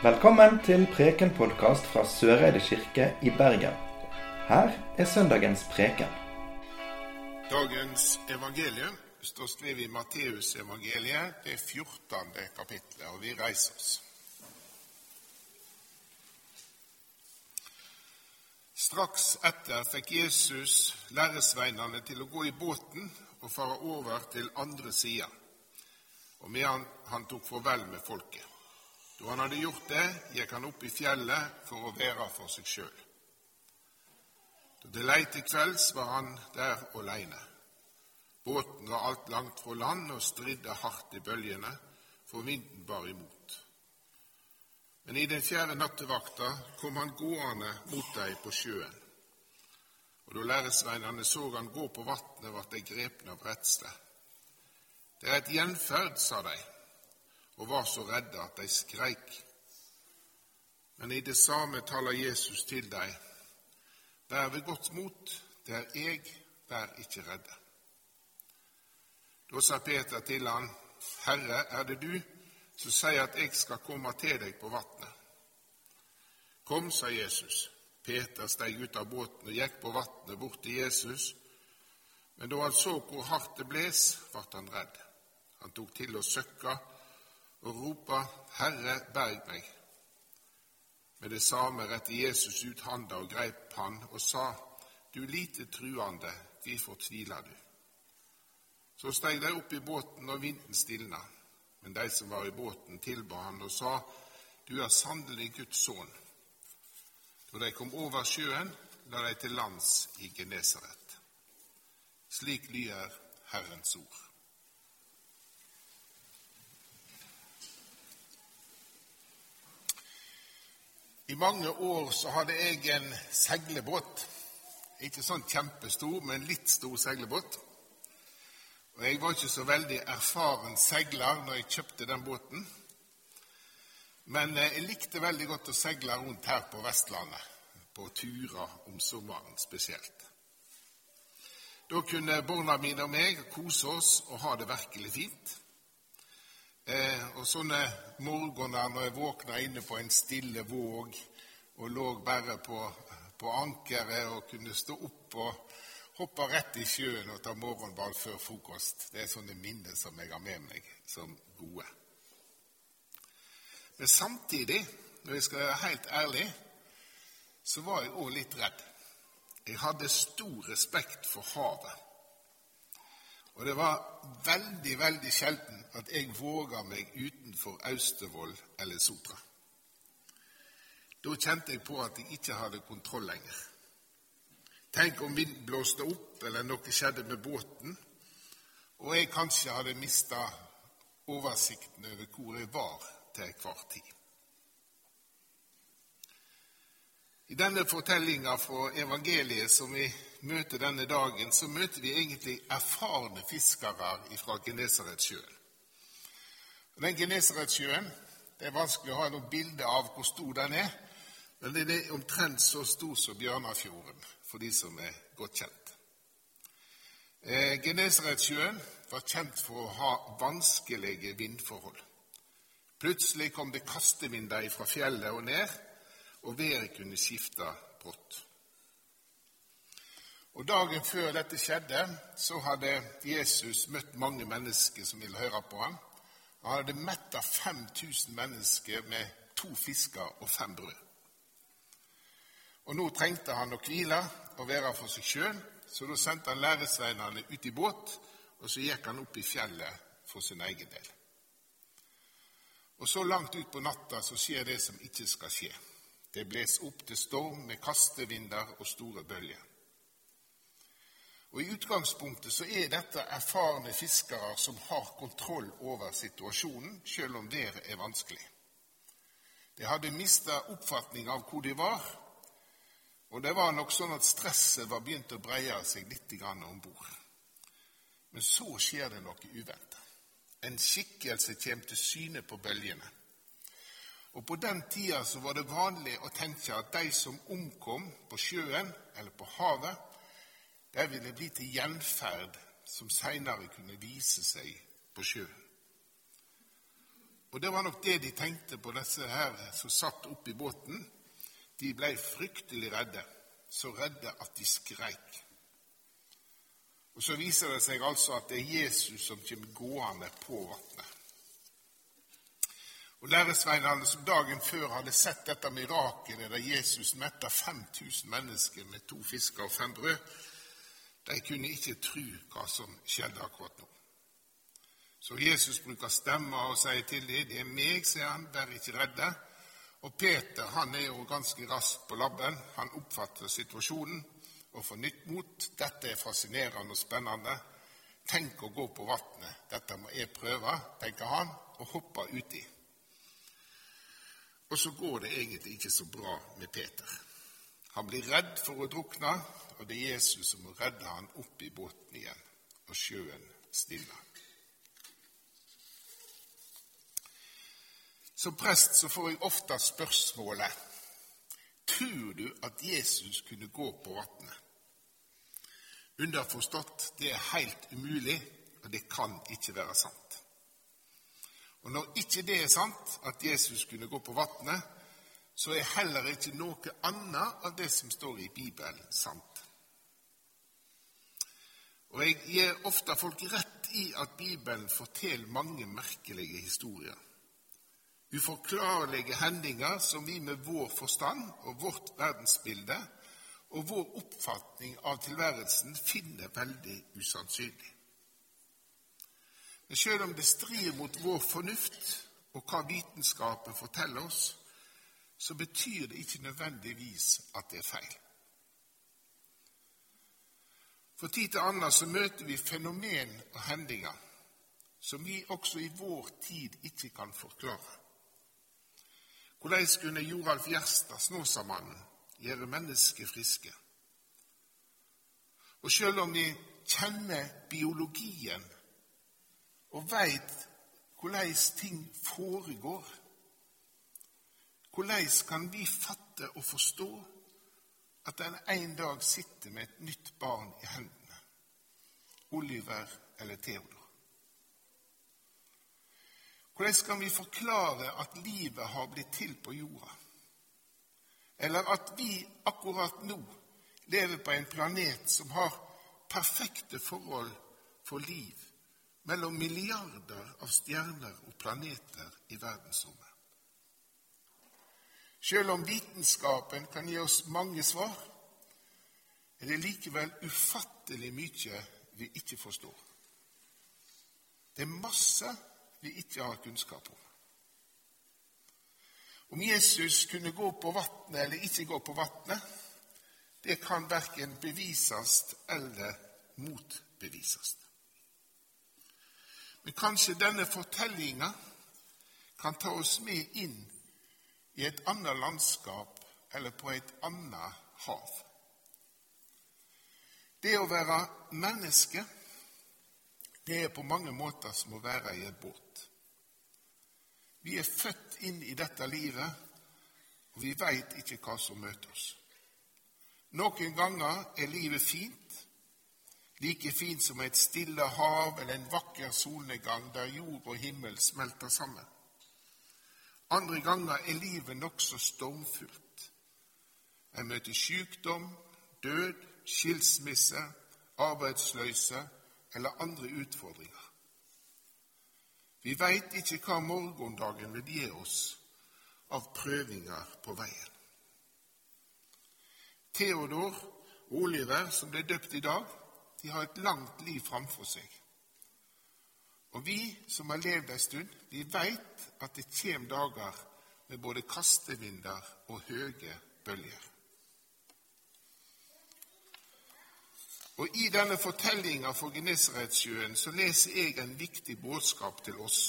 Velkommen til Preken-podkast fra Søreide kirke i Bergen. Her er søndagens preken. Dagens evangelium står skrevet i Matteusevangeliet, det 14. kapittelet, og vi reiser oss. Straks etter fikk Jesus læresveinene til å gå i båten og fare over til andre sida, og medan han tok farvel med folket. Da han hadde gjort det, gikk han opp i fjellet for å være for seg sjøl. Da det lei til kvelds, var han der aleine. Båten var alt langt fra land og stridde hardt i bølgene, for vinden bar imot. Men i den fjerde nattevakta kom han gående mot dem på sjøen. Og da læresveinene så han gå på vatnet, ble de grepne av redsle. Det er et gjenferd, sa de og var så redde at de skreik. Men i det samme taler Jesus til dem. Vær ved godt mot, det er jeg, vær ikke redde. Da sa Peter til han, Herre, er det du som sier at jeg skal komme til deg på vatnet? Kom, sa Jesus. Peter steg ut av båten og gikk på vatnet bort til Jesus. Men da han så hvor hardt det bles, ble han redd. Han tok til å søkke og ropa, Herre, berg meg. Med det samme rette Jesus ut handa og greip han og sa, Du lite truende, hvorfor tviler du? Så steg de opp i båten, og vinden stilna. Men de som var i båten, tilba han og sa, Du er sannelig Guds sønn. Da de kom over sjøen, la de til lands i Genesaret. Slik lyder Herrens ord. I mange år så hadde jeg en seglebåt, Ikke sånn kjempestor, men litt stor seglebåt. Og Jeg var ikke så veldig erfaren seiler når jeg kjøpte den båten. Men eh, jeg likte veldig godt å seile rundt her på Vestlandet, på turer om sommeren spesielt. Da kunne barna mine og meg kose oss og ha det virkelig fint. Eh, og sånne morgener når jeg våkna inne på en stille våg og lå bare på, på ankeret og kunne stå opp og hoppe rett i sjøen og ta morgenball før frokost, det er sånne minner som jeg har med meg som gode. Men samtidig, når jeg skal være helt ærlig, så var jeg òg litt redd. Jeg hadde stor respekt for havet. Og det var veldig, veldig sjelden at jeg våga meg utenfor Austevoll eller Sotra. Da kjente jeg på at jeg ikke hadde kontroll lenger. Tenk om vinden blåste opp, eller noe skjedde med båten, og jeg kanskje hadde mista oversikten over hvor jeg var til enhver tid. I denne fortellinga fra evangeliet som vi møter denne dagen, så møter vi egentlig erfarne fiskere fra Genesaretsjøen. Den Genesaretsjøen det er vanskelig å ha noe bilde av hvor stor den er, men den er omtrent så stor som Bjørnafjorden, for de som er godt kjent. Eh, Genesaretsjøen var kjent for å ha vanskelige vindforhold. Plutselig kom det kastevinder fra fjellet og ned, og været kunne skifte brått. Og Dagen før dette skjedde, så hadde Jesus møtt mange mennesker som ville høre på ham. Han hadde metta 5000 mennesker med to fisker og fem brød. Og Nå trengte han å hvile og være for seg sjøl, så da sendte han læresveinene ut i båt, og så gikk han opp i fjellet for sin egen del. Og Så langt ut på natta så skjer det som ikke skal skje. Det bles opp til storm med kastevinder og store bølger. Og I utgangspunktet så er dette erfarne fiskere som har kontroll over situasjonen, selv om været er vanskelig. De hadde mista oppfatning av hvor de var, og det var nok sånn at stresset var begynt å breie seg litt om bord. Men så skjer det noe uventa. En skikkelse kommer til syne på bølgene. Og På den tida så var det vanlig å tenke at de som omkom på sjøen eller på havet, de ville bli til gjenferd som seinere kunne vise seg på sjøen. Og det var nok det de tenkte på, disse her som satt oppi båten. De ble fryktelig redde, så redde at de skreik. Og Så viser det seg altså at det er Jesus som kommer gående på vannet. Og Læresveinene som dagen før hadde sett dette mirakelet der Jesus metta 5000 mennesker med to fisker og fem brød, de kunne ikke tro hva som skjedde akkurat nå. Så Jesus bruker stemmer og sier til dem, 'Det er meg', sier han, 'vær ikke redde'. Og Peter han er jo ganske rask på labben. Han oppfatter situasjonen og får nytt mot. Dette er fascinerende og spennende. Tenk å gå på vannet. Dette må jeg prøve, tenker han, og hopper uti. Og så går det egentlig ikke så bra med Peter. Han blir redd for å drukne, og det er Jesus som må redde han opp i båten igjen, og sjøen stiller. Som prest så får jeg ofte spørsmålet Tror du at Jesus kunne gå på vannet? Underforstått det er helt umulig, og det kan ikke være sant. Og når ikke det er sant, at Jesus kunne gå på vannet, så er heller ikke noe annet av det som står i Bibelen, sant. Og Jeg gir ofte folk rett i at Bibelen forteller mange merkelige historier. Uforklarlige hendinger som vi med vår forstand og vårt verdensbilde og vår oppfatning av tilværelsen finner veldig usannsynlig. Men selv om det strir mot vår fornuft og hva vitenskapen forteller oss, så betyr det ikke nødvendigvis at det er feil. For tid til annen så møter vi fenomen og hendinger som vi også i vår tid ikke kan forklare. Hvordan kunne Joralf Gjerstad, Snåsamannen, gjøre mennesker friske? Og selv om vi kjenner biologien og veit hvordan ting foregår, hvordan kan vi fatte og forstå at en en dag sitter med et nytt barn i hendene, Oliver eller Theodor? Hvordan skal vi forklare at livet har blitt til på jorda? Eller at vi akkurat nå lever på en planet som har perfekte forhold for liv mellom milliarder av stjerner og planeter i verdensrommet. Selv om vitenskapen kan gi oss mange svar, er det likevel ufattelig mye vi ikke forstår. Det er masse vi ikke har kunnskap om. Om Jesus kunne gå på vannet eller ikke gå på vannet, det kan verken bevises eller motbevises. Men kanskje denne fortellinga kan ta oss med inn i et annet landskap eller på et annet hav. Det å være menneske, det er på mange måter som å være i en båt. Vi er født inn i dette livet, og vi veit ikke hva som møter oss. Noen ganger er livet fint, like fint som et stille hav eller en vakker solnedgang der jord og himmel smelter sammen. Andre ganger er livet nokså stormfullt. En møter sykdom, død, skilsmisse, arbeidsløse eller andre utfordringer. Vi veit ikke hva morgendagen vil gi oss av prøvinger på veien. Theodor og Oliver, som ble døpt i dag, de har et langt liv framfor seg. Og vi som har levd en stund, vi veit at det kjem dager med både kastevinder og høye bølger. Og I denne fortellinga for Genesaretsjøen så leser jeg en viktig budskap til oss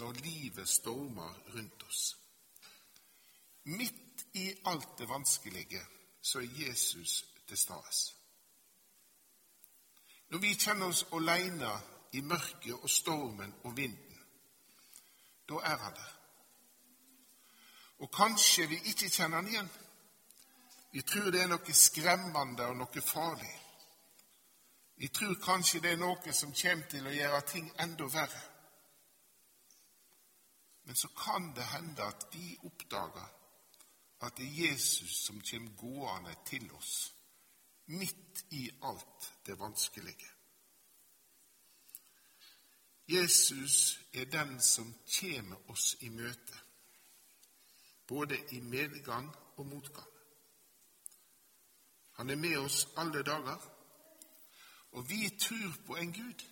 når livet stormer rundt oss. Midt i alt det vanskelige så er Jesus til stades. Når vi kjenner oss aleine i mørket og stormen og vinden, da er han der. Og kanskje vi ikke kjenner han igjen. Vi tror det er noe skremmende og noe farlig. Vi tror kanskje det er noe som kommer til å gjøre ting enda verre. Men så kan det hende at vi oppdager at det er Jesus som kommer gående til oss, midt i alt det vanskelige. Jesus er den som kommer oss i møte, både i medgang og motgang. Han er med oss alle dager, og vi tror på en Gud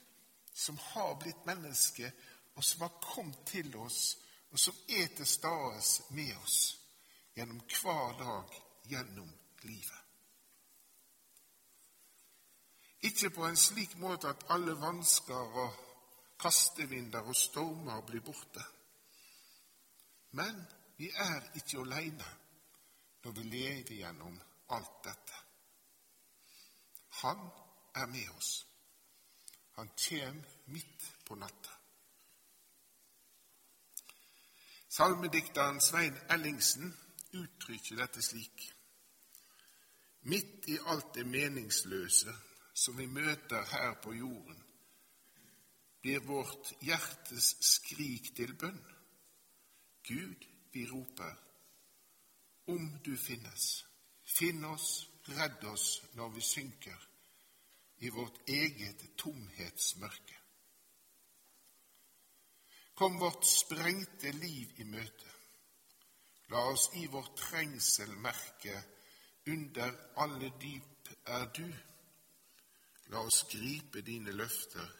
som har blitt menneske, og som har kommet til oss, og som er til stede med oss gjennom hver dag gjennom livet. Ikke på en slik måte at alle vansker og kastevinder og stormer blir borte. Men vi er ikke alene når vi lever gjennom alt dette. Han er med oss. Han kommer midt på natta. Salmedikteren Svein Ellingsen uttrykker dette slik. Midt i alt det meningsløse som vi møter her på jorden, blir vårt hjertes skrik til bønn. Gud, vi roper, om du finnes, finn oss, redd oss når vi synker i vårt eget tomhetsmørke. Kom vårt sprengte liv i møte. La oss i vår trengsel merke, under alle dyp er du. La oss gripe dine løfter.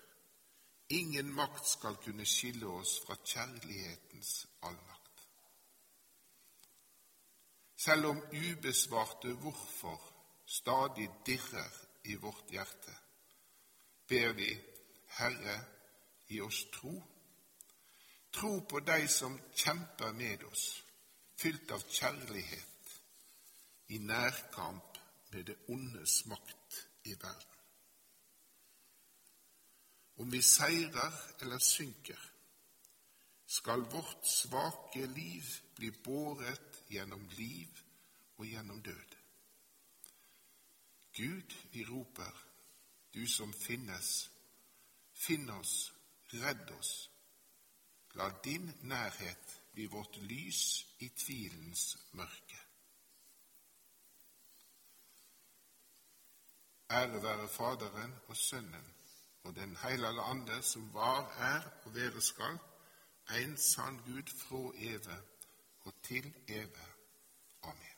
Ingen makt skal kunne skille oss fra kjærlighetens allmakt. Selv om ubesvarte hvorfor stadig dirrer i vårt hjerte, ber vi, Herre, gi oss tro Tro på deg som kjemper med oss, fylt av kjærlighet, i nærkamp med det ondes makt i verden. Om vi seirer eller synker, skal vårt svake liv bli båret gjennom liv og gjennom død. Gud, vi roper, du som finnes, finn oss, redd oss La din nærhet bli vårt lys i tvilens mørke. Ære være Faderen og Sønnen og Den hellige Ande, som var, er og være skal, en sann Gud fra evig og til evig. Amen.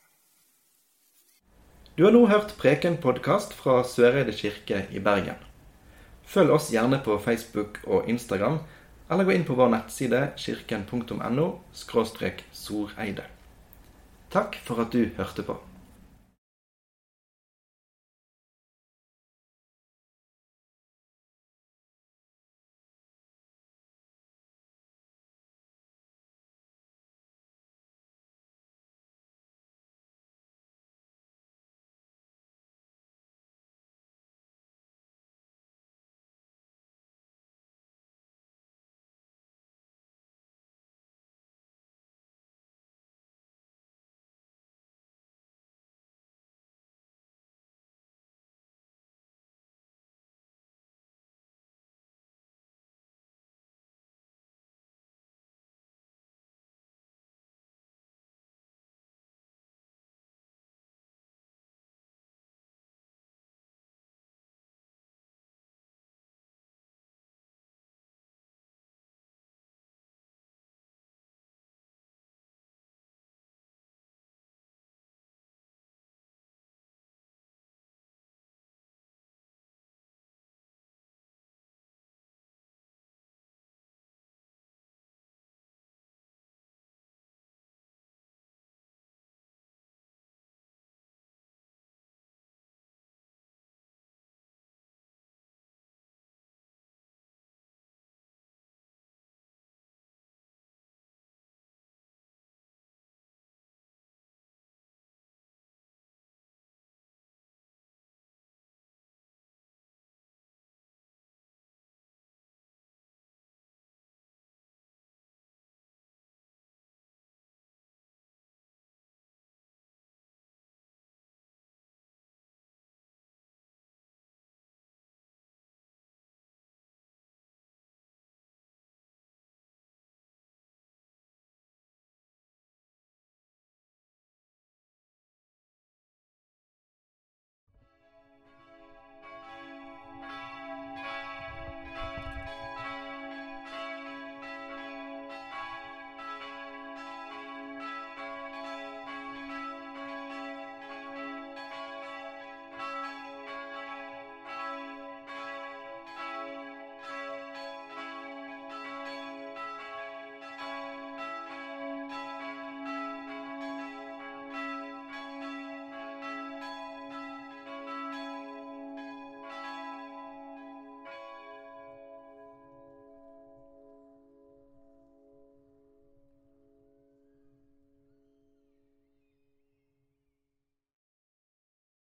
Du har nå hørt Preken-podkast fra Søreide kirke i Bergen. Følg oss gjerne på Facebook og Instagram eller gå inn på vår nettside kirken.no soreide. Takk for at du hørte på.